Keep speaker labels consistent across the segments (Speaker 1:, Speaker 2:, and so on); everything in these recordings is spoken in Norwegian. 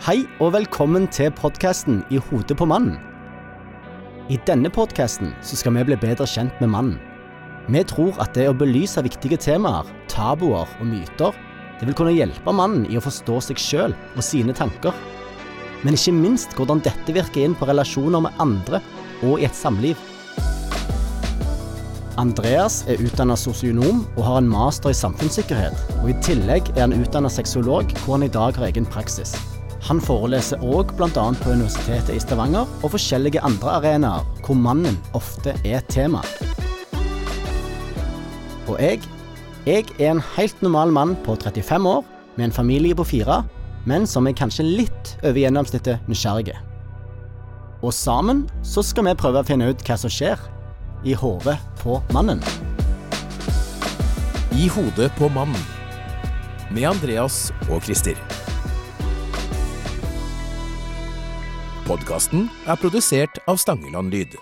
Speaker 1: Hei og velkommen til podkasten I hodet på mannen. I denne podkasten skal vi bli bedre kjent med mannen. Vi tror at det å belyse viktige temaer, tabuer og myter, det vil kunne hjelpe mannen i å forstå seg sjøl og sine tanker. Men ikke minst hvordan dette virker inn på relasjoner med andre og i et samliv. Andreas er utdanna sosionom og har en master i samfunnssikkerhet. Og I tillegg er han utdanna sexolog, hvor han i dag har egen praksis. Han foreleser òg bl.a. på Universitetet i Stavanger og forskjellige andre arenaer hvor mannen ofte er tema. Og jeg? Jeg er en helt normal mann på 35 år med en familie på fire, men som er kanskje litt over gjennomsnittet nysgjerrige. Og sammen så skal vi prøve å finne ut hva som skjer i hodet på mannen.
Speaker 2: I hodet på mannen. Med Andreas og Christer. Podkasten er produsert av Stangeland Lyd.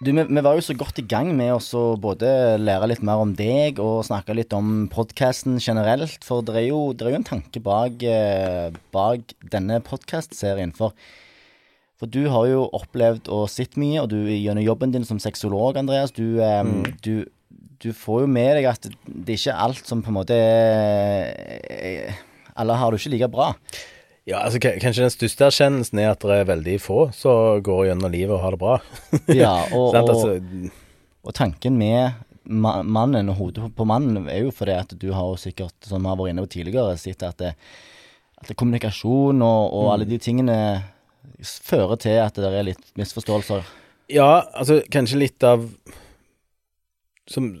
Speaker 1: Du, vi, vi var jo så godt i gang med å både lære litt mer om deg og snakke litt om podkasten generelt. For det er, jo, det er jo en tanke bak, eh, bak denne podkastserien. For, for du har jo opplevd og sett mye, og du gjennom jobben din som sexolog, Andreas, du, mm. du, du får jo med deg at det er ikke alt som på en måte er Alle har det ikke like bra.
Speaker 3: Ja, altså Kanskje den største erkjennelsen er at det er veldig få som går gjennom livet og har det bra.
Speaker 1: Ja, og, og,
Speaker 3: altså,
Speaker 1: og tanken med ma mannen og hodet på mannen er jo fordi at du har jo sikkert, som vi har vært inne på tidligere, sett at, det, at det kommunikasjon og, og alle de tingene fører til at det er litt misforståelser.
Speaker 3: ja, altså kanskje litt av som,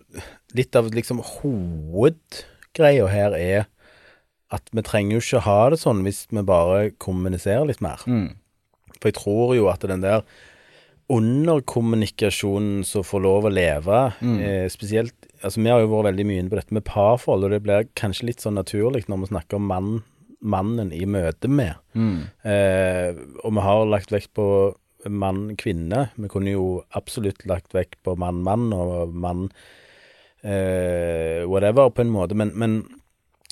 Speaker 3: Litt av liksom hovedgreia her er at vi trenger jo ikke ha det sånn hvis vi bare kommuniserer litt mer.
Speaker 1: Mm.
Speaker 3: For jeg tror jo at den der underkommunikasjonen som får lov å leve, eh, spesielt Altså, vi har jo vært veldig mye inne på dette med parforhold, og det blir kanskje litt sånn naturlig når vi snakker om mann, mannen i møte med.
Speaker 1: Mm.
Speaker 3: Eh, og vi har lagt vekt på mann-kvinne. Vi kunne jo absolutt lagt vekt på mann-mann og mann eh, whatever, på en måte, men, men,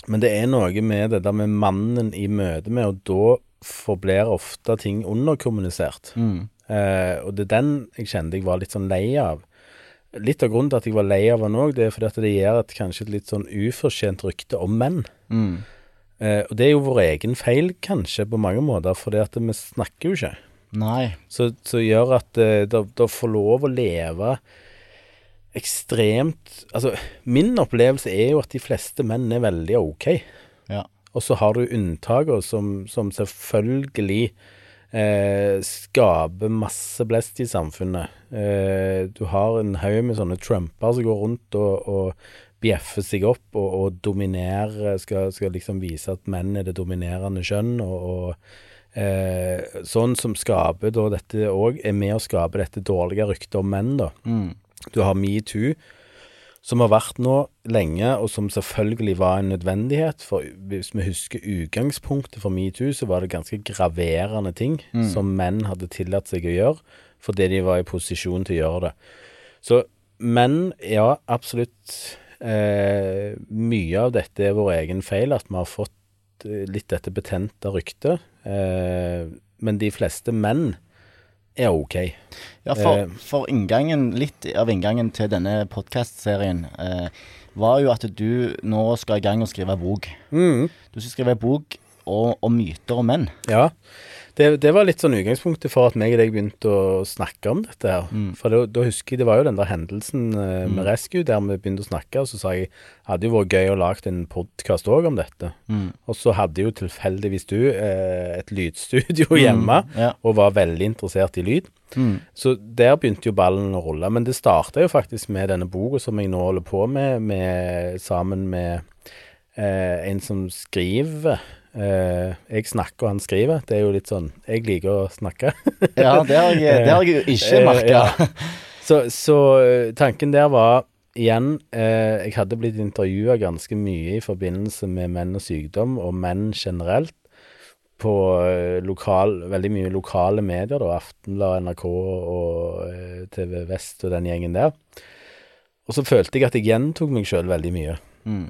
Speaker 3: men det er noe med det der med mannen i møte med, og da forblir ofte ting underkommunisert.
Speaker 1: Mm.
Speaker 3: Eh, og det er den jeg kjente jeg var litt sånn lei av. Litt av grunnen til at jeg var lei av han òg, det er fordi at det gir et kanskje et litt sånn ufortjent rykte om menn.
Speaker 1: Mm.
Speaker 3: Eh, og det er jo vår egen feil, kanskje, på mange måter, fordi at vi snakker jo ikke.
Speaker 1: Nei.
Speaker 3: Så, så gjør at eh, det får lov å leve ekstremt Altså, min opplevelse er jo at de fleste menn er veldig ok.
Speaker 1: Ja.
Speaker 3: Og så har du unntakene som, som selvfølgelig eh, skaper masse blest i samfunnet. Eh, du har en haug med sånne trumper som går rundt og, og bjeffer seg opp og, og dominerer, skal, skal liksom vise at menn er det dominerende kjønn, og, og eh, sånn som skaper da dette òg, er med å skape dette dårlige ryktet om menn, da.
Speaker 1: Mm.
Speaker 3: Du har metoo, som har vært nå lenge, og som selvfølgelig var en nødvendighet. For hvis vi husker utgangspunktet for metoo, så var det ganske graverende ting som menn hadde tillatt seg å gjøre, fordi de var i posisjon til å gjøre det. Så menn, ja, absolutt. Eh, mye av dette er vår egen feil, at vi har fått eh, litt dette betente ryktet. Eh, men de fleste menn er ok.
Speaker 1: Ja, for,
Speaker 3: Eh.
Speaker 1: for inngangen, litt av inngangen til denne podkastserien eh, var jo at du nå skal i gang og skrive bok.
Speaker 3: Mm.
Speaker 1: Du skal skrive bok om, og myter om menn.
Speaker 3: Ja, det, det var litt sånn utgangspunktet for at meg og deg begynte å snakke om dette her. For da, da husker jeg det var jo den der hendelsen eh, med Rescue der vi begynte å snakke, og så sa jeg hadde jo vært gøy å lage en podkast òg om dette. Og så hadde jo tilfeldigvis du eh, et lydstudio hjemme,
Speaker 1: ja.
Speaker 3: og var veldig interessert i lyd. Så der begynte jo ballen å rulle. Men det starta jo faktisk med denne boka som jeg nå holder på med, med sammen med eh, en som skriver. Eh, jeg snakker, og han skriver. Det er jo litt sånn Jeg liker å snakke.
Speaker 1: Ja, det har jeg, det har jeg jo ikke
Speaker 3: Eh,
Speaker 1: merka.
Speaker 3: ja. Så, så eh, tanken der var igjen eh, Jeg hadde blitt intervjua ganske mye i forbindelse med menn og sykdom, og menn generelt, på lokal, veldig mye lokale medier, da, Aftenblad, NRK og TV Vest og den gjengen der. Og så følte jeg at jeg gjentok meg sjøl veldig mye.
Speaker 1: Mm.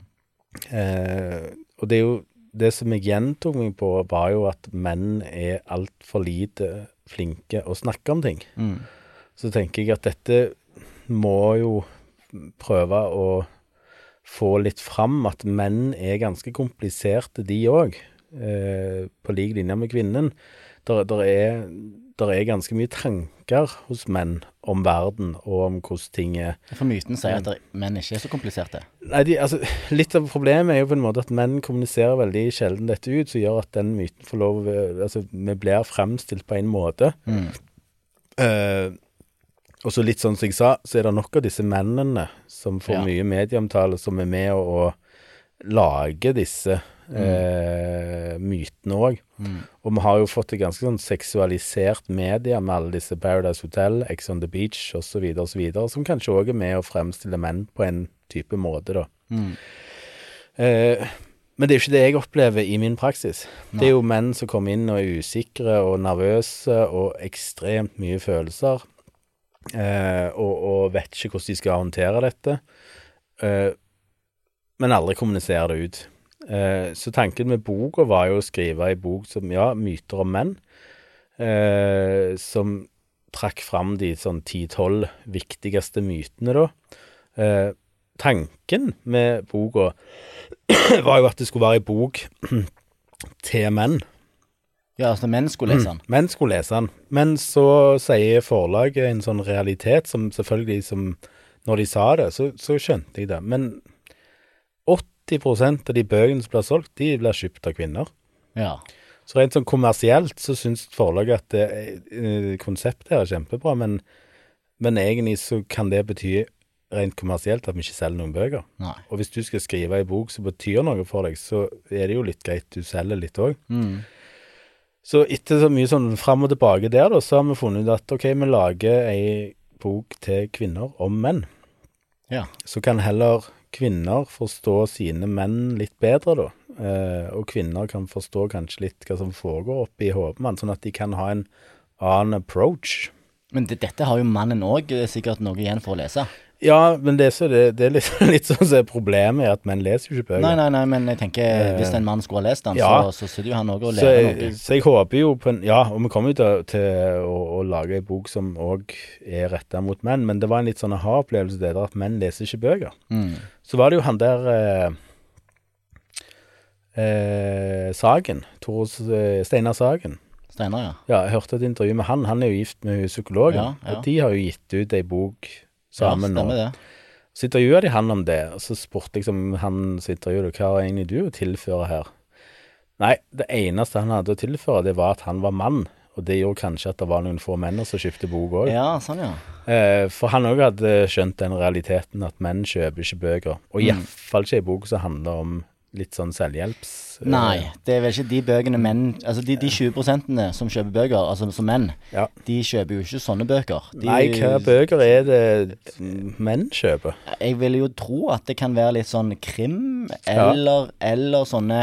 Speaker 3: Eh, og det er jo det som jeg gjentok meg på, var jo at menn er altfor lite flinke å snakke om ting.
Speaker 1: Mm.
Speaker 3: Så tenker jeg at dette må jo prøve å få litt fram at menn er ganske kompliserte, de òg. Eh, på lik linje med kvinnen. Der, der, er, der er ganske mye tanker hos menn om verden og om hvordan ting er.
Speaker 1: For myten sier at menn ikke er så kompliserte.
Speaker 3: Nei, de, altså, Litt av problemet er jo på en måte at menn kommuniserer veldig sjelden dette ut, som gjør at den myten får lov Altså, vi blir fremstilt på en måte.
Speaker 1: Mm.
Speaker 3: Eh, og så litt sånn som jeg sa, så er det nok av disse mennene som får
Speaker 1: Ja.
Speaker 3: mye medieomtale, som er med å, å lage disse eh, mytene òg.
Speaker 1: Mm.
Speaker 3: Og vi har jo fått et ganske sånn seksualisert media med alle disse Paradise Hotel, Ex on the Beach osv., osv., som kanskje òg er med å fremstille menn på en type måte, da.
Speaker 1: Mm.
Speaker 3: Eh, men det er jo ikke det jeg opplever i min praksis. Det er jo menn som kommer inn og er usikre og nervøse og ekstremt mye følelser, eh, og, og vet ikke hvordan de skal håndtere dette, eh, men aldri kommuniserer det ut. Eh, så tanken med boka var jo å skrive ei bok som, ja, myter om menn, eh, som trakk fram de sånn ti-tolv viktigste mytene, da. Eh, tanken med boka var jo at det skulle være ei bok til menn.
Speaker 1: Ja, altså menn skulle lese den.
Speaker 3: Menn skulle lese den. Men så sier forlaget en sånn realitet som selvfølgelig som Når de sa det, så, så skjønte jeg det. Men 80% av de bøkene som blir solgt, de blir kjøpt av kvinner.
Speaker 1: Ja.
Speaker 3: Så rent sånn kommersielt så syns forlaget at det, eh, konseptet her er kjempebra, men, men egentlig så kan det bety rent kommersielt at vi ikke selger noen bøker.
Speaker 1: Nei.
Speaker 3: Og hvis du skal skrive ei bok som betyr noe for deg, så er det jo litt greit du selger litt òg.
Speaker 1: Mm.
Speaker 3: Så etter så mye sånn fram og tilbake der, da, så har vi funnet ut at ok, vi lager ei bok til kvinner om menn.
Speaker 1: Ja.
Speaker 3: Så kan heller kvinner forstå sine menn litt bedre, da. Eh, og kvinner kan forstå kanskje litt hva som foregår oppi hodet mann, sånn at de kan ha en annen approach.
Speaker 1: Men det, dette har jo mannen òg sikkert noe igjen for å lese.
Speaker 3: Ja, men det, så det, det er litt, litt sånn som er problemet, er at menn leser jo ikke bøker.
Speaker 1: Nei, nei, nei, men jeg tenker hvis en mann skulle ha lest den,
Speaker 3: Ja.
Speaker 1: så, så sitter jo han òg og lærer noe.
Speaker 3: så jeg håper jo på en Ja, og vi kommer jo til, til å, å lage ei bok som òg er retta mot menn, men det var en litt sånn aha-opplevelse det der at menn leser ikke bøker.
Speaker 1: Mm.
Speaker 3: Så var det jo han der eh, eh, Sagen. Tore eh, Steinar Sagen.
Speaker 1: Steinar, ja.
Speaker 3: Ja, jeg hørte et intervju med han. Han er jo gift med psykologen.
Speaker 1: Ja, ja.
Speaker 3: Og de har jo gitt ut ei bok sammen
Speaker 1: ja,
Speaker 3: nå.
Speaker 1: det.
Speaker 3: Så intervjua de han om det, og så spurte liksom han som intervjuet hva har egentlig du å tilføre her? Nei, det eneste han hadde å tilføre, det var at han var mann. Og det gjorde kanskje at det var noen få menn som kjøpte bok òg.
Speaker 1: Ja, sånn, ja.
Speaker 3: Eh, for han òg hadde skjønt den realiteten at menn kjøper ikke bøker. Og
Speaker 1: Mm.
Speaker 3: iallfall ikke ei bok som handler om litt sånn selvhjelps... eh,
Speaker 1: Nei, det er vel ikke de bøkene menn Altså de, de 20% som kjøper bøker, altså som menn,
Speaker 3: Ja.
Speaker 1: de kjøper jo ikke sånne bøker. De,
Speaker 3: Nei, hva bøker er det menn kjøper?
Speaker 1: Jeg vil jo tro at det kan være litt sånn krim,
Speaker 3: Ja.
Speaker 1: eller, eller sånne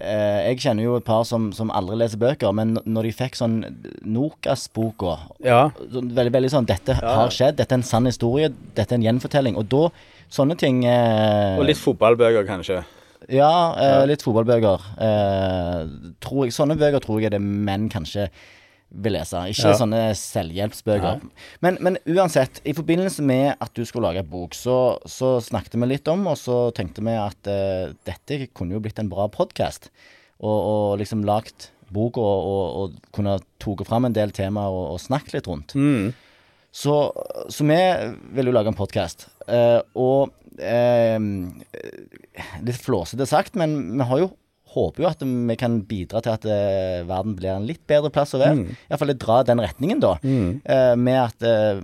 Speaker 1: eh, Jeg kjenner jo et par som, som aldri leser bøker, men når de fikk sånn Nokas-boka
Speaker 3: Ja.
Speaker 1: veldig, veldig sånn Dette har skjedd, dette er en sann historie, dette er en gjenfortelling. Og da Sånne ting eh,
Speaker 3: Og litt fotballbøker, kanskje.
Speaker 1: Ja, eh, litt fotballbøker. Eh, sånne bøker tror jeg er det menn kanskje vil lese. Ikke
Speaker 3: Ja.
Speaker 1: sånne selvhjelpsbøker. Men, men uansett, i forbindelse med at du skulle lage en bok, så, så snakket vi litt om, og så tenkte vi at eh, dette kunne jo blitt en bra podkast. Og, og liksom lagt bok og, og, og kunne tatt fram en del temaer og, og snakket litt rundt.
Speaker 3: Mm.
Speaker 1: Så, så vi vil jo lage en podkast. og eh, Litt flåsete sagt, men vi har jo håper jo at vi kan bidra til at eh, verden blir en litt bedre plass å være.
Speaker 3: Mm.
Speaker 1: Iallfall dra den retningen, da. Eh, med at eh,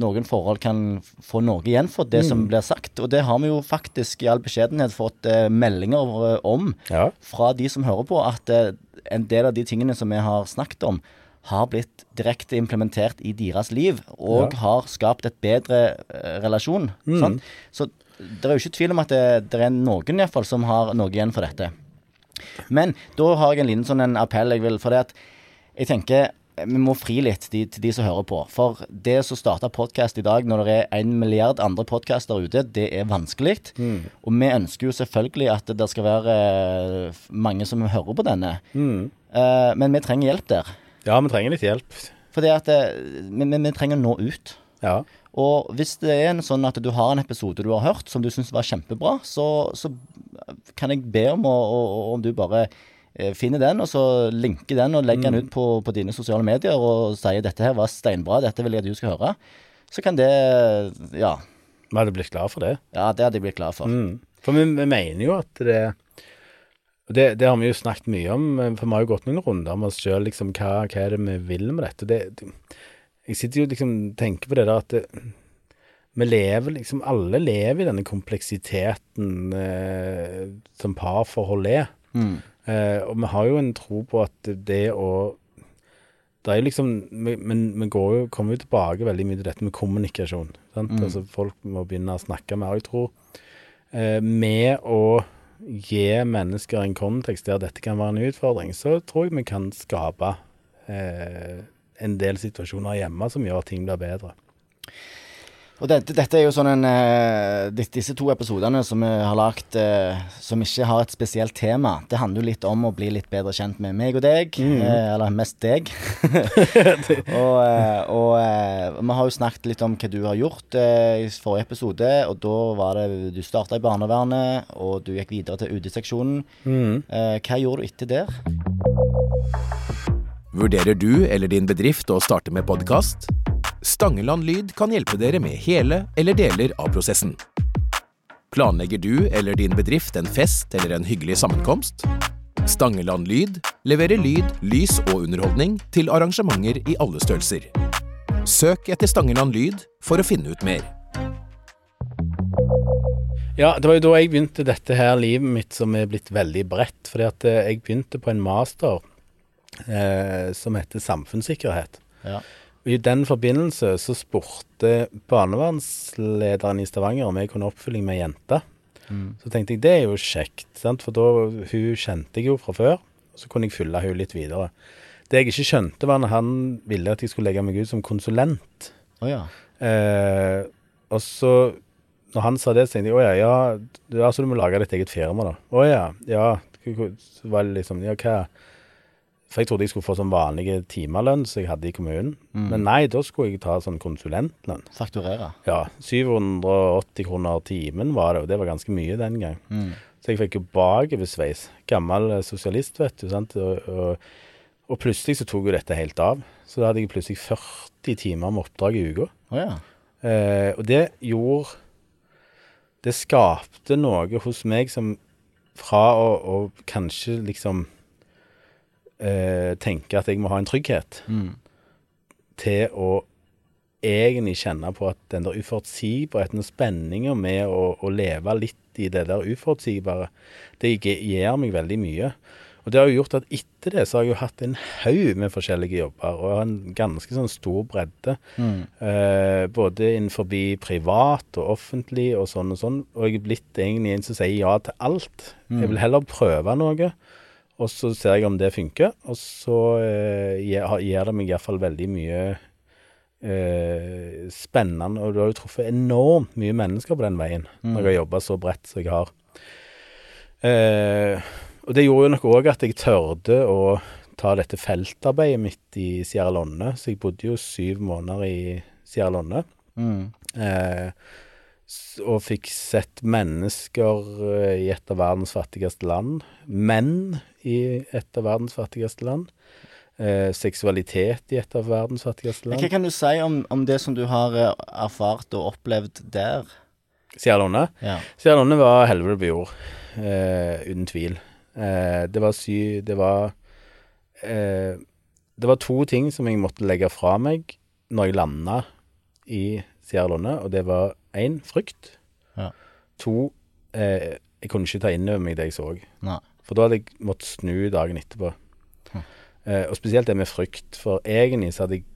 Speaker 1: noen forhold kan få noe igjen for det
Speaker 3: Mm.
Speaker 1: som blir sagt. Og det har vi jo faktisk i all beskjedenhet fått eh, meldinger eh, om
Speaker 3: Ja.
Speaker 1: fra de som hører på, at eh, en del av de tingene som vi har snakket om, har blitt direkte implementert i deres liv, og
Speaker 3: Ja.
Speaker 1: har skapt et bedre eh, relasjon. Sant? Så det er jo ikke tvil om at det, det er noen i hvert fall som har noe igjen for dette. Men da har jeg en liten sånn en appell jeg vil, for det at jeg tenker vi må fri litt de, til de som hører på. For det som starta podkast i dag, når det er en milliard andre podkaster ute, det er vanskelig. Og vi ønsker jo selvfølgelig at det skal være eh, mange som hører på denne. Eh, men vi trenger hjelp der.
Speaker 3: Ja, vi trenger litt hjelp.
Speaker 1: Fordi at det, vi, vi, vi trenger å nå ut.
Speaker 3: Ja.
Speaker 1: Og hvis det er en sånn at du har en episode du har hørt som du syns var kjempebra, så, så kan jeg be om å, å, om du bare eh, finner den, og så linker den og legger den ut på, på dine sosiale medier og sier 'dette her var steinbra, dette vil jeg at du skal høre', så kan det Ja.
Speaker 3: Vi hadde blitt glad for det.
Speaker 1: Ja, det hadde jeg blitt glad for.
Speaker 3: Mm. For vi, vi mener jo at det det, det har vi jo snakket mye om, eh, for vi har jo gått noen runder med oss sjøl. Liksom, hva, hva er det vi vil med dette? Det, det, jeg sitter jo liksom tenker på det der at det, vi lever liksom Alle lever i denne kompleksiteten eh, som parforhold er.
Speaker 1: Mm.
Speaker 3: Eh, og vi har jo en tro på at det å det er jo liksom vi- Men vi går jo, kommer jo tilbake veldig mye til dette med kommunikasjon. Sant?
Speaker 1: Mm.
Speaker 3: Altså Folk må begynne å snakke mer. Jeg tror eh, med å gi mennesker en kontekst der dette kan være en utfordring, så tror jeg vi kan skape eh, en del situasjoner hjemme som gjør at ting blir bedre.
Speaker 1: Og dette, dette er jo sånn en uh, Disse to episodene som vi har lagt uh, som ikke har et spesielt tema, det handler jo litt om å bli litt bedre kjent med meg og deg. Eh, eller mest deg. og og vi har jo snakket litt om hva du har gjort i forrige episode. Og da var det Du starta i barnevernet, og du gikk videre til UD-seksjonen. Eh, hva gjorde du etter der?
Speaker 2: Vurderer du eller din bedrift å starte med podkast? Stangeland Lyd kan hjelpe dere med hele eller deler av prosessen. Planlegger du eller din bedrift en fest eller en hyggelig sammenkomst? Stangeland Lyd leverer lyd, lys og underholdning til arrangementer i alle størrelser. Søk etter Stangeland Lyd for å finne ut mer.
Speaker 3: Ja, det var jo da jeg begynte dette her livet mitt som er blitt veldig bredt. Fordi at eh, jeg begynte på en master eh, som heter samfunnssikkerhet.
Speaker 1: Ja.
Speaker 3: I den forbindelse så spurte barnevernslederen i Stavanger om jeg kunne oppfylling med ei jente. Så tenkte jeg det er jo kjekt, sant? for da hun kjente jeg jo fra før. Så kunne jeg fylle hun litt videre. Det jeg ikke skjønte, var når han ville at jeg skulle legge meg ut som konsulent.
Speaker 1: Oh, ja.
Speaker 3: Eh, og så, når han sa det, så tenkte jeg å ja, ja, ja, så du må lage ditt eget firma, da. Å ja, ja. Så var det liksom, ja, hva For jeg trodde jeg skulle få sånn vanlige timelønn som jeg hadde i kommunen. Men nei, da skulle jeg ta sånn konsulentlønn.
Speaker 1: Fakturere.
Speaker 3: Ja, 780 kroner timen var det, og det var ganske mye den gang. Så jeg fikk jo bakoversveis. Gammel eh, sosialist, vet du. sant? Og, og, og plutselig så tok jo dette helt av. Så da hadde jeg plutselig 40 timer med oppdrag i uka.
Speaker 1: Oh, ja.
Speaker 3: Eh, og det gjorde Det skapte noe hos meg som fra å, å kanskje liksom eh, tenke at jeg må ha en trygghet,
Speaker 1: Mm.
Speaker 3: til å egentlig kjenne på at den der uforutsigbarheten og spenninga med å, å leve litt i det der uforutsigbare, det gir meg veldig mye. Og det har jo gjort at etter det så har jeg jo hatt en haug med forskjellige jobber, og en ganske sånn stor bredde. Eh, både innenfor privat og offentlig og sånn og sånn. Og jeg er blitt egentlig en som sier ja til alt. Jeg vil heller prøve noe, og så ser jeg om det funker. Og så eh, gir, det meg iallfall veldig mye eh, spennende. Og du har jo truffet enormt mye mennesker på den veien, når jeg har jobba så bredt som jeg har. Eh, og det gjorde jo nok òg at jeg tørde å ta dette feltarbeidet mitt i Sierra Lonne. Så jeg bodde jo syv måneder i Sierra Lonne.
Speaker 1: Mm.
Speaker 3: Eh, og fikk sett mennesker eh, i et av verdens fattigste land. Menn i et av verdens fattigste land. Eh, seksualitet i et av verdens fattigste
Speaker 1: Hva kan du si om, om det som du har eh, erfart og opplevd der?
Speaker 3: Sierra Leone.
Speaker 1: Ja.
Speaker 3: Sierra Leone var helvete på jord, eh, uten tvil. Eh, det var sy... Det var eh, Det var to ting som jeg måtte legge fra meg når jeg landa i Sierra Leone, og det var én frykt.
Speaker 1: Ja.
Speaker 3: To eh, Jeg kunne ikke ta inn over meg det jeg så.
Speaker 1: Nei.
Speaker 3: For da hadde jeg måttet snu dagen etterpå.
Speaker 1: Hm.
Speaker 3: Eh, og spesielt det med frykt, for egentlig så hadde jeg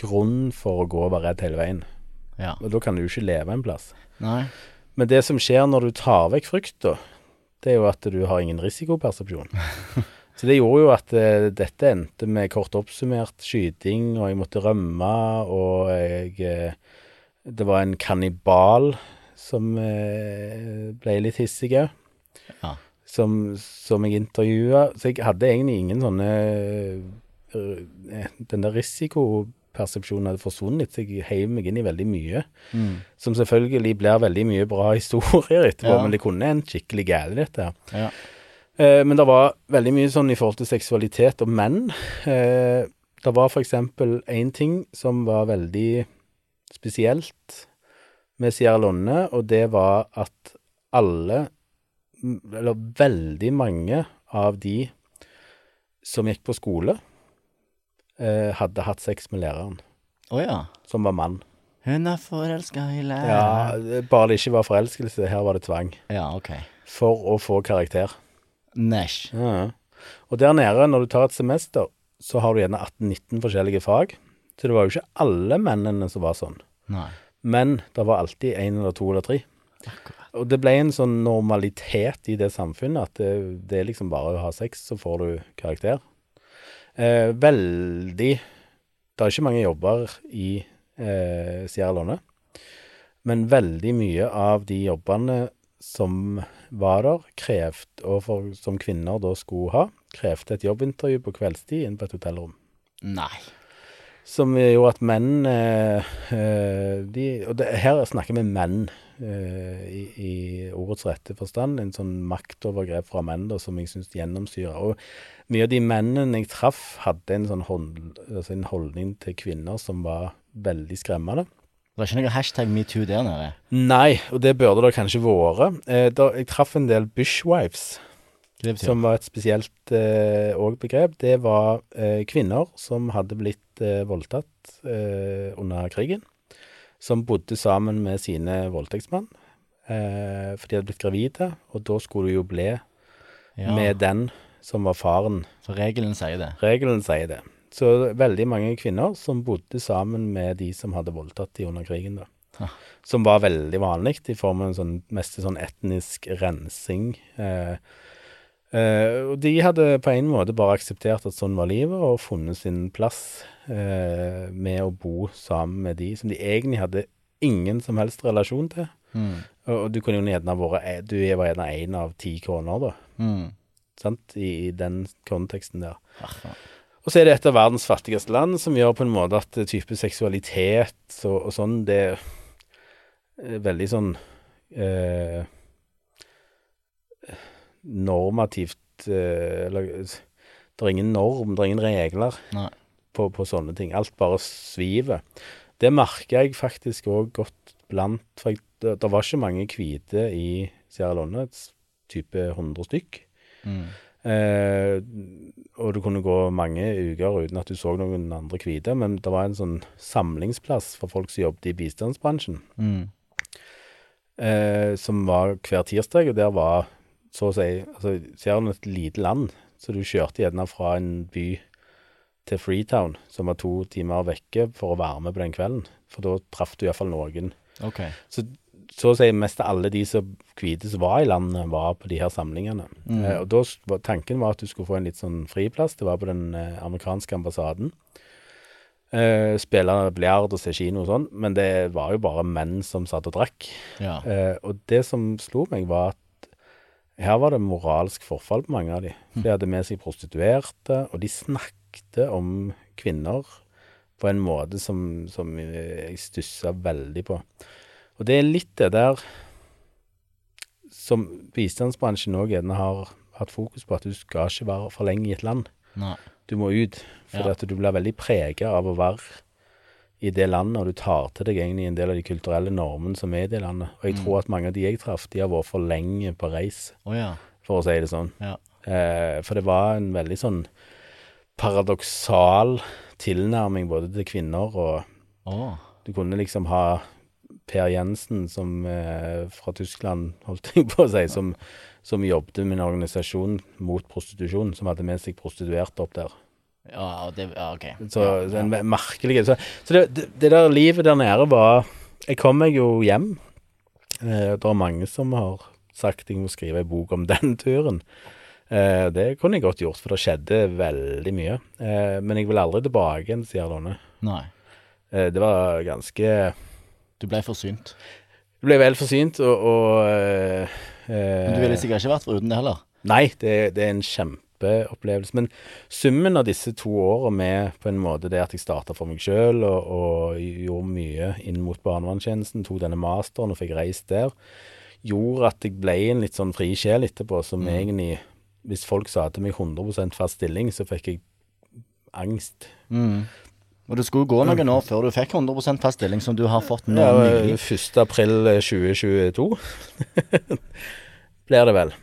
Speaker 3: grunn for å gå og være redd hele veien.
Speaker 1: Ja.
Speaker 3: Og da kan du jo ikke leve en plass.
Speaker 1: Nei.
Speaker 3: Men det som skjer når du tar vekk frykta, det er jo at du har ingen risikopersepsjon. Så det gjorde jo at uh, dette endte med kort oppsummert skyting, og jeg måtte rømme, og jeg eh, Det var en kannibal som eh, ble litt hissig òg.
Speaker 1: Ja.
Speaker 3: Som, som jeg intervjua. Så jeg hadde egentlig ingen sånne eh, Den der risikopersepsjonen hadde forsvunnet så jeg heiv meg inn i veldig mye.
Speaker 1: Mm.
Speaker 3: Som selvfølgelig blir veldig mye bra historier etterpå,
Speaker 1: Ja.
Speaker 3: men det kunne endt skikkelig galt, dette.
Speaker 1: Ja.
Speaker 3: Eh, men det var veldig mye sånn i forhold til seksualitet og menn. Eh, det var for eksempel én ting som var veldig spesielt med Sierra Leone, og det var at alle, eller veldig mange av de som gikk på skole, eh, hadde hatt sex med læreren,
Speaker 1: Å ja.
Speaker 3: som var mann.
Speaker 1: Hun er forelska i læreren. Ja.
Speaker 3: Bare det ikke var forelskelse, her var det tvang.
Speaker 1: Ja, ok.
Speaker 3: For å få karakter.
Speaker 1: Næsj.
Speaker 3: Ja. Og der nede, når du tar et semester, så har du gjerne 18-19 forskjellige fag. Så det var jo ikke alle mennene som var sånn.
Speaker 1: Nei.
Speaker 3: Men det var alltid én eller to eller tre. Og det ble en sånn normalitet i det samfunnet at det, det er liksom bare å ha sex, så får du karakter. Eh, veldig Det er ikke mange jobber i eh, Sierra Leone, men veldig mye av de jobbene som var der, krevde, og for, som kvinner da skulle ha, krevde et jobbintervju på kveldstid inne på et hotellrom.
Speaker 1: Nei.
Speaker 3: Som gjorde at menn eh, eh, de, Og det, her snakker vi menn eh, i, i ordets rette forstand. En sånn maktovergrep fra menn da, som jeg syns gjennomsyrer. Og mye av de mennene jeg traff, hadde en sånn hold, altså en holdning til kvinner som var veldig skremmende.
Speaker 1: Det var ikke noe hashtag metoo der nede.
Speaker 3: Nei, og det burde det kanskje vært. Eh, jeg traff en del bushwives. Som var et spesielt eh, òg begrep, det var eh, kvinner som hadde blitt eh, voldtatt eh, under krigen. Som bodde sammen med sine voldtektsmann. Eh, for de hadde blitt gravide, og da skulle du jo bli
Speaker 1: ja,
Speaker 3: med den som var faren.
Speaker 1: Så regelen sier det.
Speaker 3: Regelen sier det. Så veldig mange kvinner som bodde sammen med de som hadde voldtatt de under krigen, da.
Speaker 1: Ha.
Speaker 3: Som var veldig vanlig, i form av en sånn mest sånn etnisk rensing. Eh, eh, og de hadde på en måte bare akseptert at sånn var livet, og funnet sin plass eh, med å bo sammen med de som de egentlig hadde ingen som helst relasjon til.
Speaker 1: Mm.
Speaker 3: Og, du kunne jo gjerne vært Du var gjerne én av ti kroner, da.
Speaker 1: Mm.
Speaker 3: Sant? I, I den konteksten der. Og så er det et av verdens fattigste land, som gjør på en måte at eh, type seksualitet og, og sånn, det er veldig sånn eh, normativt eh, Eller det er ingen norm, det er ingen regler på, på sånne ting. Alt bare sviver. Det merker jeg faktisk òg godt blant For jeg, det, det var ikke mange hvite i Sierra Leone, type 100 stykk.
Speaker 1: Mm.
Speaker 3: Eh, og det kunne gå mange uker uten at du så noen andre hvite, men det var en sånn samlingsplass for folk som jobbet i bistandsbransjen,
Speaker 1: Mm.
Speaker 3: eh, som var hver tirsdag, og der var så å si altså, ser du et lite land, så du kjørte gjerne fra en by til Freetown, som var to timer vekke, for å være med på den kvelden. For da traff du iallfall noen.
Speaker 1: Okay.
Speaker 3: Så, så å si mest alle de som hvite som var i landet, var på de her samlingene.
Speaker 1: Mm.
Speaker 3: Eh, og da var, tanken var at du skulle få en litt sånn friplass. Det var på den eh, amerikanske ambassaden. Eh, spille biljard og se kino og sånn, men det var jo bare menn som satt og drakk.
Speaker 1: Ja.
Speaker 3: Eh, og det som slo meg, var at her var det moralsk forfall på mange av de. De hadde med seg prostituerte, og de snakket om kvinner på en måte som, som jeg stussa veldig på. Og det er litt det der som bistandsbransjen òg gjerne har hatt fokus på, at du skal ikke være for lenge i et land.
Speaker 1: Nei.
Speaker 3: Du må ut, for
Speaker 1: Ja.
Speaker 3: at du blir veldig prega av å være i det landet, og du tar til deg egentlig en del av de kulturelle normene som er i det landet. Og jeg tror at mange av de jeg traff, de har vært for lenge på reis,
Speaker 1: oh, ja.
Speaker 3: for å si det sånn.
Speaker 1: Ja.
Speaker 3: Eh, for det var en veldig sånn paradoksal tilnærming både til kvinner og
Speaker 1: oh.
Speaker 3: Du kunne liksom ha Per Jensen som eh, fra Tyskland, holdt jeg på å si, som, som jobbet med en organisasjon mot prostitusjon, som hadde med seg prostituerte opp der.
Speaker 1: Ja, det, ja, OK.
Speaker 3: Så den merkelige Så, så det, det, det der livet der nede var Jeg kom meg jo hjem. Eh, det er mange som har sagt jeg må skrive ei bok om den turen. Eh, det kunne jeg godt gjort, for det skjedde veldig mye. Eh, men jeg vil aldri tilbake igjen, sier Donne.
Speaker 1: Nei.
Speaker 3: Det var ganske
Speaker 1: Du ble forsynt.
Speaker 3: Du ble vel forsynt, og, og
Speaker 1: Men du ville sikkert ikke vært foruten det heller?
Speaker 3: Nei, det, det er en kjempeopplevelse. Men summen av disse to åra med på en måte det at jeg starta for meg sjøl og, og gjorde mye inn mot barnevernstjenesten, tok denne masteren og fikk reist der, gjorde at jeg ble en litt sånn fri sjel etterpå, som egentlig Hvis folk sa til meg 100 fast stilling, så fikk jeg angst.
Speaker 1: Mm. Og det skulle gå noen år før du fikk 100 fast stilling, som du har fått nå
Speaker 3: Ja,
Speaker 1: nylig.
Speaker 3: 1. april 2022 blir det vel.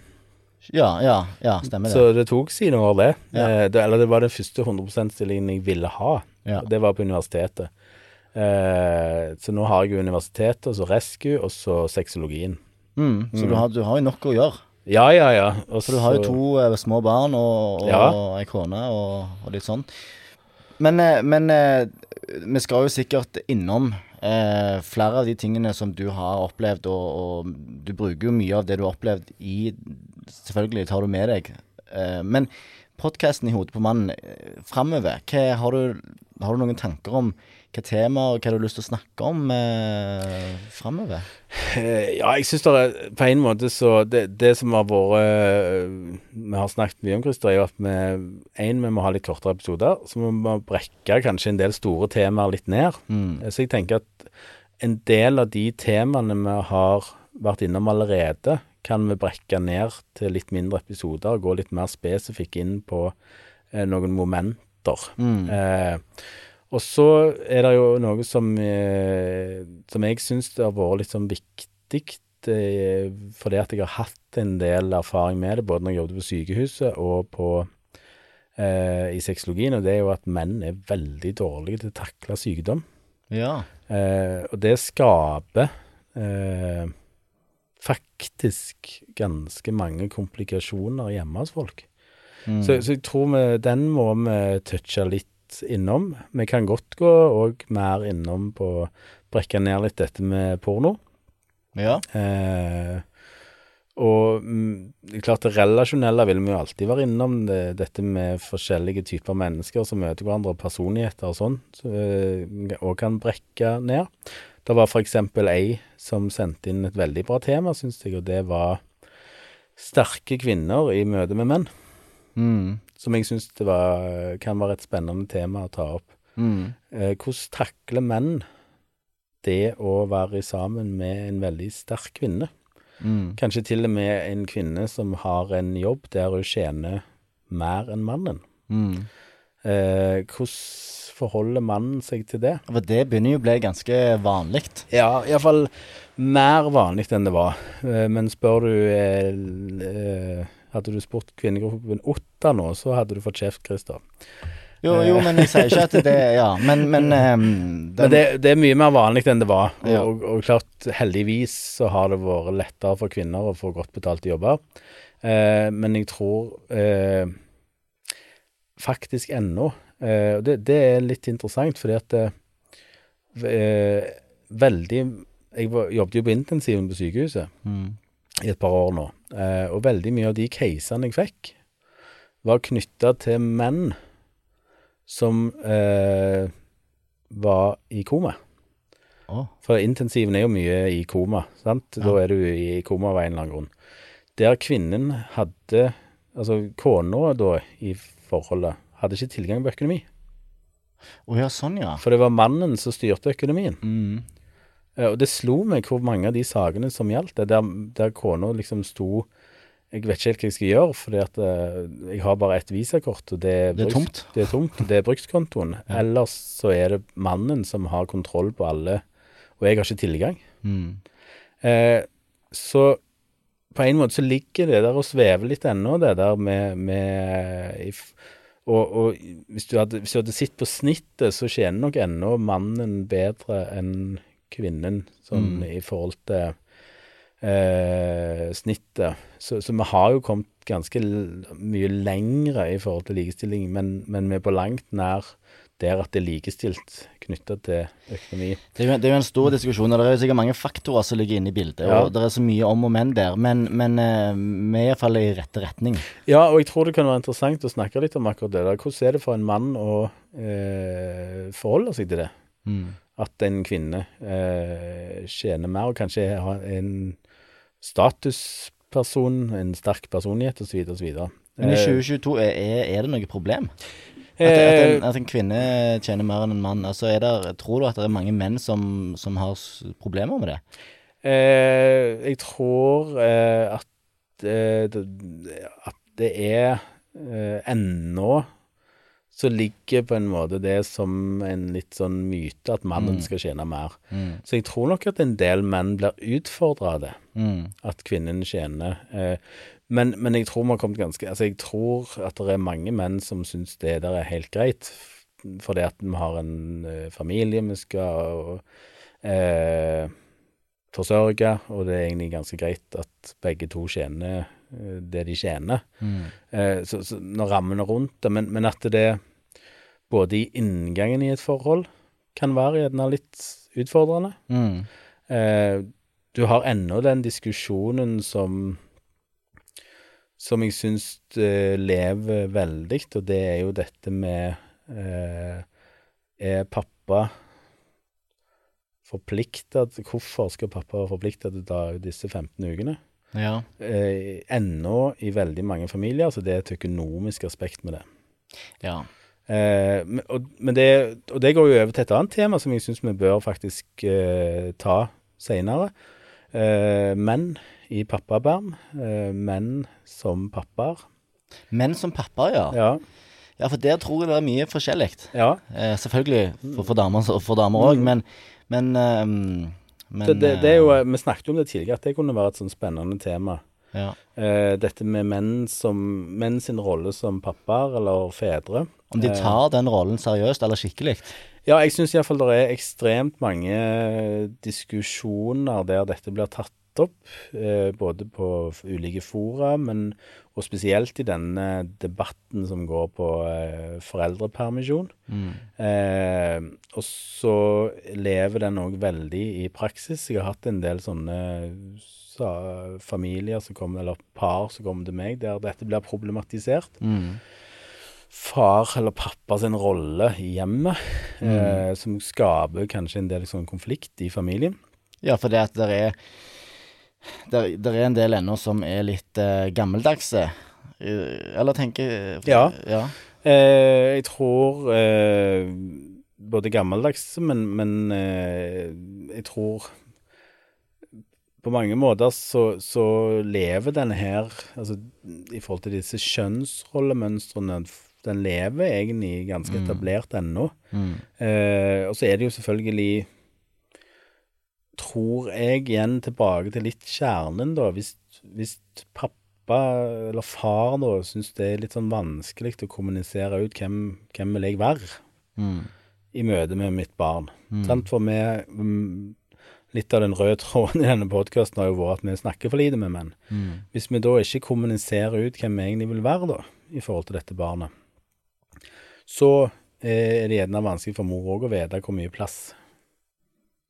Speaker 1: Ja, ja, ja, stemmer det.
Speaker 3: Så det tok sine år, det.
Speaker 1: Ja.
Speaker 3: Eh, det eller det var den første 100 %-stillingen jeg ville ha.
Speaker 1: Ja.
Speaker 3: Det var på universitetet. Eh, så nå har jeg jo universitetet, og så Rescue, og så sexologien.
Speaker 1: Mm, så du, har, du har jo nok å gjøre.
Speaker 3: Ja, ja, ja. Også,
Speaker 1: For du har jo to eh, små barn og, og,
Speaker 3: Ja.
Speaker 1: og ei kone og, og litt sånn. Men, eh, men eh, vi skal jo sikkert innom eh, flere av de tingene som du har opplevd, og, og du bruker jo mye av det du har opplevd i Selvfølgelig tar du med deg. Eh, men podkasten i hodet på mannen eh, framover, har, du, har du noen tanker om hva temaer og hva du har lyst til å snakke om eh, framover?
Speaker 3: Eh, Ja, jeg syns det på en måte så Det, det som har vært Vi har snakket mye om, Christer, er jo at vi en, vi må ha litt kortere episoder. Så må vi brekke kanskje en del store temaer litt ned.
Speaker 1: Mm.
Speaker 3: Så jeg tenker at en del av de temaene vi har vært innom allerede, kan vi brekke ned til litt mindre episoder og gå litt mer spesifikk inn på eh, noen momenter.
Speaker 1: Mm.
Speaker 3: Eh, og så er det jo noe som, eh, som jeg syns har vært litt sånn viktig, eh, fordi at jeg har hatt en del erfaring med det, både når jeg jobbet på sykehuset og på, eh, i sexologien, og det er jo at menn er veldig dårlige til å takle sykdom.
Speaker 1: Ja.
Speaker 3: Eh, og det skaper eh, faktisk ganske mange komplikasjoner hjemme hos folk.
Speaker 1: Mm.
Speaker 3: Så, så jeg tror vi, den må vi touche litt innom. Vi kan godt gå òg mer innom på brekke ned litt dette med porno.
Speaker 1: ja.
Speaker 3: Eh, og mm, klart det relasjonelle vil vi jo alltid være innom. Det, dette med forskjellige typer mennesker som møter hverandre, og personligheter og sånn, så, eh, kan brekke ned. Det var for eksempel ei som sendte inn et veldig bra tema, syns jeg, og det var sterke kvinner i møte med menn.
Speaker 1: Mm.
Speaker 3: Som jeg syns kan være et spennende tema å ta opp.
Speaker 1: Mm.
Speaker 3: Eh, hvordan takler menn det å være sammen med en veldig sterk kvinne?
Speaker 1: Mm.
Speaker 3: Kanskje til og med en kvinne som har en jobb der hun tjener mer enn mannen.
Speaker 1: Mm.
Speaker 3: Eh, hvordan forholder mannen seg til det?
Speaker 1: For det begynner jo å bli ganske vanlig.
Speaker 3: Ja, iallfall mer vanlig enn det var. Eh, men spør du eh, Hadde du spurt kvinnegruppen Otta nå, så hadde du fått kjeft, Christer.
Speaker 1: Jo, jo, men jeg sier ikke at det Ja, men, men um, den-
Speaker 3: Men det, det er mye mer vanlig enn det var. Og,
Speaker 1: Ja.
Speaker 3: og, og klart, heldigvis så har det vært lettere for kvinner å få godt betalte jobber. Eh, men jeg tror eh, faktisk ennå eh, det, det er litt interessant, fordi at eh, eh, Veldig Jeg var, jobbet jo på intensiven på sykehuset
Speaker 1: mm.
Speaker 3: i et par år nå, eh, og veldig mye av de casene jeg fikk, var knytta til menn som eh, var i koma.
Speaker 1: Oh.
Speaker 3: For intensiven er jo mye i koma, sant? Da er du i koma av en eller annen grunn. Der kvinnen hadde Altså kona da i forholdet hadde ikke tilgang på økonomi.
Speaker 1: Å ja, sånn, ja.
Speaker 3: For det var mannen som styrte økonomien.
Speaker 1: Mm.
Speaker 3: Eh, Og det slo meg hvor mange av de sakene som gjaldt det, der, der kona liksom sto Jeg vet ikke helt hva jeg skal gjøre, for eh, jeg har bare ett visakort, og det er,
Speaker 1: Det er tomt.
Speaker 3: Det er tomt. Det er brukskontoen.
Speaker 1: Ja.
Speaker 3: Ellers så er det mannen som har kontroll på alle, og jeg har ikke tilgang.
Speaker 1: Mm.
Speaker 3: Eh, så på en måte så ligger det der og svever litt ennå, det der med, med og, og hvis, du hadde, hvis du hadde sett på snittet, så tjener nok ennå mannen bedre enn kvinnen, sånn
Speaker 1: Mm.
Speaker 3: i forhold til eh, snittet. Så, så vi har jo kommet ganske mye lengre i forhold til likestilling, men, men vi er på langt nær der at det er likestilt knytta til økonomi.
Speaker 1: Det er, jo, det er jo en stor diskusjon, og det er jo sikkert mange faktorer som ligger inne i bildet.
Speaker 3: Ja.
Speaker 1: Og det er så mye om og men der, men, men eh, vi er iallfall i rette retning.
Speaker 3: Ja, og jeg tror det kan være interessant å snakke litt om akkurat det der. Hvordan er det for en mann å eh, forholde seg til det?
Speaker 1: Mm.
Speaker 3: At en kvinne eh, tjener mer, og kanskje har en statusperson, en sterk personlighet osv.
Speaker 1: Men i 2022, er, er er det noe problem? At, at, en, at en kvinne tjener mer enn en mann? Altså er det, tror du at det er mange menn som, som har problemer med det?
Speaker 3: Eh, jeg tror eh, at, eh, det, at det er eh, ennå så ligger på en måte det som en litt sånn myte at mannen
Speaker 1: Mm.
Speaker 3: skal tjene mer.
Speaker 1: Mm.
Speaker 3: Så jeg tror nok at en del menn blir utfordra av det,
Speaker 1: Mm.
Speaker 3: at kvinnen tjener. Eh, men, men jeg tror vi har kommet ganske Altså, jeg tror at det er mange menn som syns det der er helt greit, fordi at vi har en eh, familie vi skal eh, forsørge, og det er egentlig ganske greit at begge to tjener eh, det de tjener.
Speaker 1: Mm.
Speaker 3: Eh, så, så når rammene rundt det, men, men at det både i inngangen i et forhold kan være gjerne litt utfordrende.
Speaker 1: Mm.
Speaker 3: Eh, du har ennå den diskusjonen som som jeg syns eh, lever veldig, og det er jo dette med eh, Er pappa forplikta Hvorfor skal pappa være forplikta til å ta ut disse 15 ukene?
Speaker 1: Ja.
Speaker 3: Eh, ennå i veldig mange familier, så det er et økonomisk aspekt med det.
Speaker 1: ja.
Speaker 3: Eh, men, og, men det, og det går jo over til et annet tema som jeg syns vi bør faktisk eh, ta seinere. Eh, menn i pappaperm. Eh, menn som pappaer.
Speaker 1: Menn som pappaer, ja.
Speaker 3: Ja.
Speaker 1: Ja, for der tror jeg det er mye forskjellig.
Speaker 3: ja.
Speaker 1: Eh, selvfølgelig for, for damer og for damer òg, men, men, ehm, men
Speaker 3: Det, det, det er jo,
Speaker 1: eh,
Speaker 3: vi snakket om det tidligere, at det kunne være et sånn spennende tema.
Speaker 1: ja.
Speaker 3: Eh, dette med menn, som, menn sin rolle som pappaer eller fedre.
Speaker 1: Om de tar den rollen seriøst eller skikkelig.
Speaker 3: Ja, jeg syns iallfall det er ekstremt mange diskusjoner der dette blir tatt opp, eh, både på ulike fora, men og spesielt i denne debatten som går på eh, foreldrepermisjon.
Speaker 1: Mm.
Speaker 3: Eh, og så lever den òg veldig i praksis. Jeg har hatt en del sånne sa, familier som kommer, eller par som kommer til meg, der dette blir problematisert
Speaker 1: Mm.
Speaker 3: far eller pappa sin rolle i hjemmet, eh, som skaper kanskje en del sånn konflikt i familien.
Speaker 1: Ja, for det at det er der, der er en del ennå som er litt eh, gammeldagse. Eller tenker
Speaker 3: Ja.
Speaker 1: ja.
Speaker 3: Eh, jeg tror eh, både gammeldagse, men, men eh, jeg tror på mange måter så, så lever denne her, altså i forhold til disse kjønnsrollemønstrene, den lever egentlig ganske etablert ennå.
Speaker 1: Mm.
Speaker 3: Eh, og så er det jo selvfølgelig Tror jeg igjen tilbake til litt kjernen, da. Hvis, hvis pappa eller far da syns det er litt sånn vanskelig å kommunisere ut hvem, hvem vil jeg være
Speaker 1: Mm.
Speaker 3: i møte med mitt barn. Sant? For vi mm, Litt av den røde tråden i denne podkasten har jo vært at vi snakker for lite med menn.
Speaker 1: Mm.
Speaker 3: Hvis vi da ikke kommuniserer ut hvem vi egentlig vil være, da, i forhold til dette barnet, så eh, er det gjerne vanskelig for mor òg å vite hvor mye plass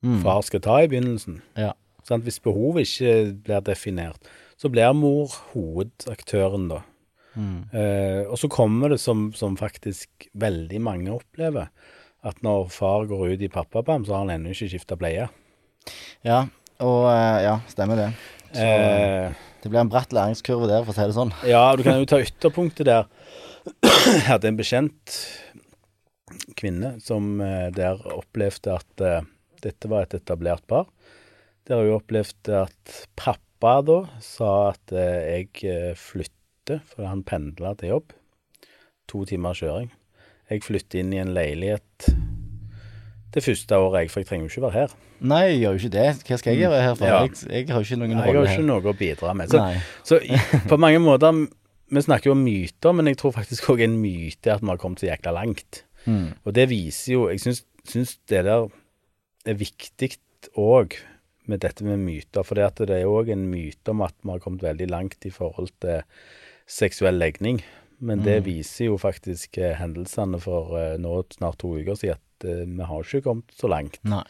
Speaker 1: Mm.
Speaker 3: far skal ta i begynnelsen.
Speaker 1: Ja.
Speaker 3: Sånn, Hvis behovet ikke blir definert, så blir mor hovedaktøren, da.
Speaker 1: Mm.
Speaker 3: Eh, og så kommer det som, som faktisk veldig mange opplever, at når far går ut i pappaperm, så har han ennå ikke skifta bleie.
Speaker 1: ja. Og eh, ja, stemmer det. Så
Speaker 3: Eh,
Speaker 1: det blir en bratt læringskurve der, for å si det sånn.
Speaker 3: ja, du kan jo ta ytterpunktet der. Jeg hadde en bekjent kvinne som eh, der opplevde at eh, dette var et etablert par. Der har hun opplevd at pappa da sa at eh, jeg eh, flytter, for han pendla til jobb. To timer kjøring. Jeg flytter inn i en leilighet det første året, jeg, for jeg trenger jo ikke være her.
Speaker 1: Nei, jeg gjør jo ikke det. Hva skal jeg gjøre her for?
Speaker 3: Ja.
Speaker 1: Jeg, jeg har jo ikke noen rolle her.
Speaker 3: Jeg har jo ikke noe å bidra med. Så, så i, på mange måter Vi snakker jo om myter, men jeg tror faktisk òg en myte er at vi har kommet så jækla langt.
Speaker 1: Mm.
Speaker 3: Og det viser jo Jeg syns, syns det der er viktig òg med dette med myter. For det er òg en myte om at vi har kommet veldig langt i forhold til seksuell legning. men det viser jo faktisk eh, hendelsene for eh, nå snart to uker siden at eh, vi har ikke kommet så langt.
Speaker 1: Nei.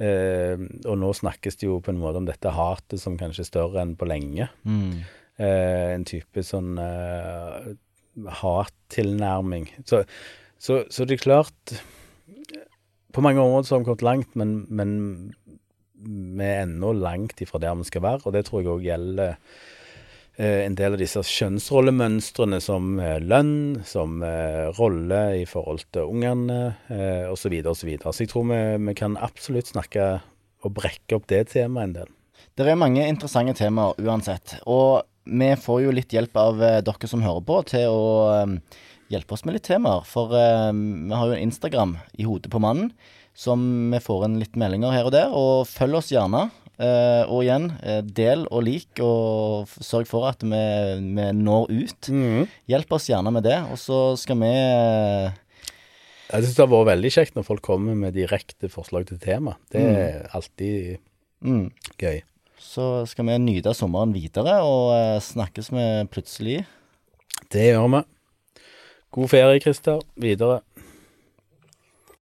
Speaker 3: Eh, og nå snakkes det jo på en måte om dette hatet som kanskje er større enn på lenge.
Speaker 1: Mm.
Speaker 3: Eh, en type sånn eh, hattilnærming. Så, så, så det er klart På mange områder så har vi kommet langt, men, men vi er ennå langt ifra der vi skal være, og det tror jeg òg gjelder eh, en del av disse kjønnsrollemønstrene som eh, lønn, som eh, rolle i forhold til ungene, eh, osv., osv. Så, så jeg tror vi, vi kan absolutt snakke og brekke opp det temaet en del.
Speaker 1: Det er mange interessante temaer uansett. Og vi får jo litt hjelp av eh, dere som hører på, til å eh, hjelpe oss med litt temaer. For eh, vi har jo en Instagram i hodet på mannen, som vi får inn litt meldinger her og der. Og følg oss gjerne. Eh, og igjen, eh, del og lik, og sørg for at vi, vi når ut. Hjelp oss gjerne med det. Og så skal vi eh,
Speaker 3: Jeg syns det har vært veldig kjekt når folk kommer med direkte forslag til tema. Det er alltid
Speaker 1: mm,
Speaker 3: gøy.
Speaker 1: Så skal vi nyte sommeren videre, og eh, snakkes vi plutselig.
Speaker 3: Det gjør vi. God ferie, Christer. Videre.